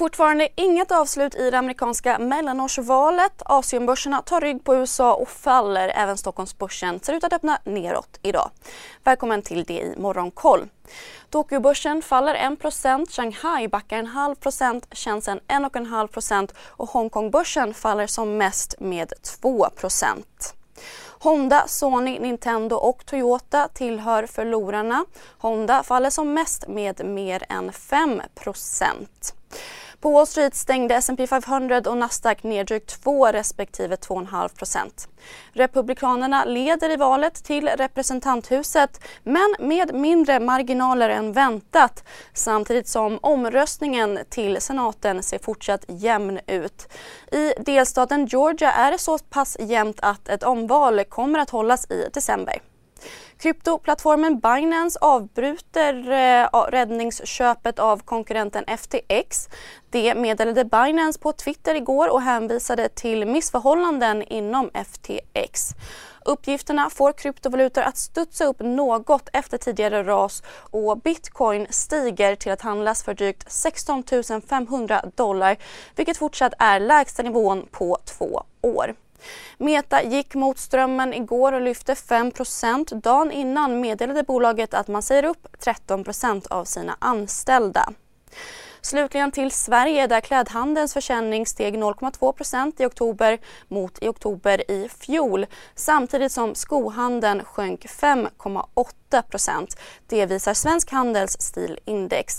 Fortfarande inget avslut i det amerikanska mellanårsvalet. Asienbörserna tar rygg på USA och faller. Även Stockholmsbörsen ser ut att öppna neråt idag. Välkommen till det i Morgonkoll. Tokyobörsen faller 1 Shanghai backar en halv procent, Shenzhen 1,5% och Hongkongbörsen faller som mest med 2% Honda, Sony, Nintendo och Toyota tillhör förlorarna. Honda faller som mest med mer än 5 på Wall Street stängde S&P 500 och Nasdaq ner drygt 2 respektive 2,5% Republikanerna leder i valet till representanthuset men med mindre marginaler än väntat samtidigt som omröstningen till senaten ser fortsatt jämn ut. I delstaten Georgia är det så pass jämnt att ett omval kommer att hållas i december. Kryptoplattformen Binance avbryter eh, räddningsköpet av konkurrenten FTX. Det meddelade Binance på Twitter igår och hänvisade till missförhållanden inom FTX. Uppgifterna får kryptovalutor att studsa upp något efter tidigare ras och bitcoin stiger till att handlas för drygt 16 500 dollar vilket fortsatt är lägsta nivån på två år. Meta gick mot strömmen igår och lyfte 5% Dagen innan meddelade bolaget att man säger upp 13% av sina anställda. Slutligen till Sverige där klädhandelns försäljning steg 0,2% i oktober mot i oktober i fjol samtidigt som skohandeln sjönk 5,8% Det visar Svensk Handels stilindex.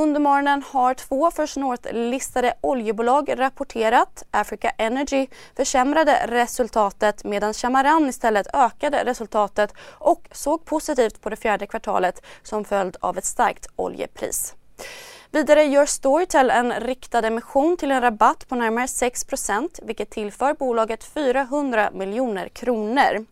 Under morgonen har två First North-listade oljebolag rapporterat. Africa Energy försämrade resultatet medan Chamaran istället ökade resultatet och såg positivt på det fjärde kvartalet som följd av ett starkt oljepris. Vidare gör Storytel en riktad emission till en rabatt på närmare 6% vilket tillför bolaget 400 miljoner kronor.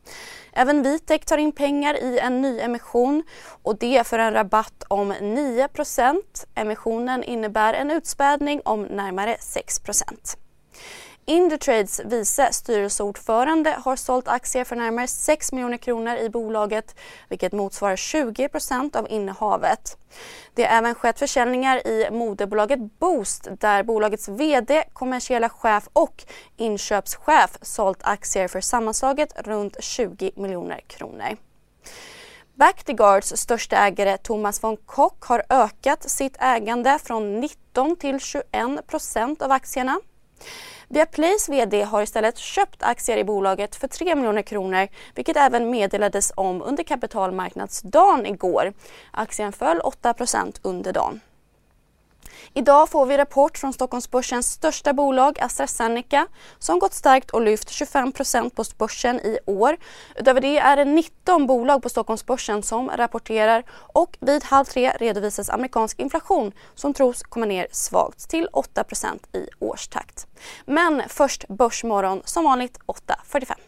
Även Vitec tar in pengar i en ny emission och det för en rabatt om 9% Emissionen innebär en utspädning om närmare 6 Indutrades vice styrelseordförande har sålt aktier för närmare 6 miljoner kronor i bolaget vilket motsvarar 20% av innehavet. Det har även skett försäljningar i moderbolaget Boost där bolagets VD, kommersiella chef och inköpschef sålt aktier för sammanslaget runt 20 miljoner kronor. Bactiguards största ägare Thomas von Koch har ökat sitt ägande från 19 till 21 procent av aktierna. Viaplays VD har istället köpt aktier i bolaget för 3 miljoner kronor vilket även meddelades om under kapitalmarknadsdagen igår. Aktien föll 8% under dagen. Idag får vi rapport från Stockholmsbörsens största bolag AstraZeneca som gått starkt och lyft 25 på börsen i år. Utöver det är det 19 bolag på Stockholmsbörsen som rapporterar och vid halv tre redovisas amerikansk inflation som tros komma ner svagt till 8% i årstakt. Men först Börsmorgon som vanligt 8.45.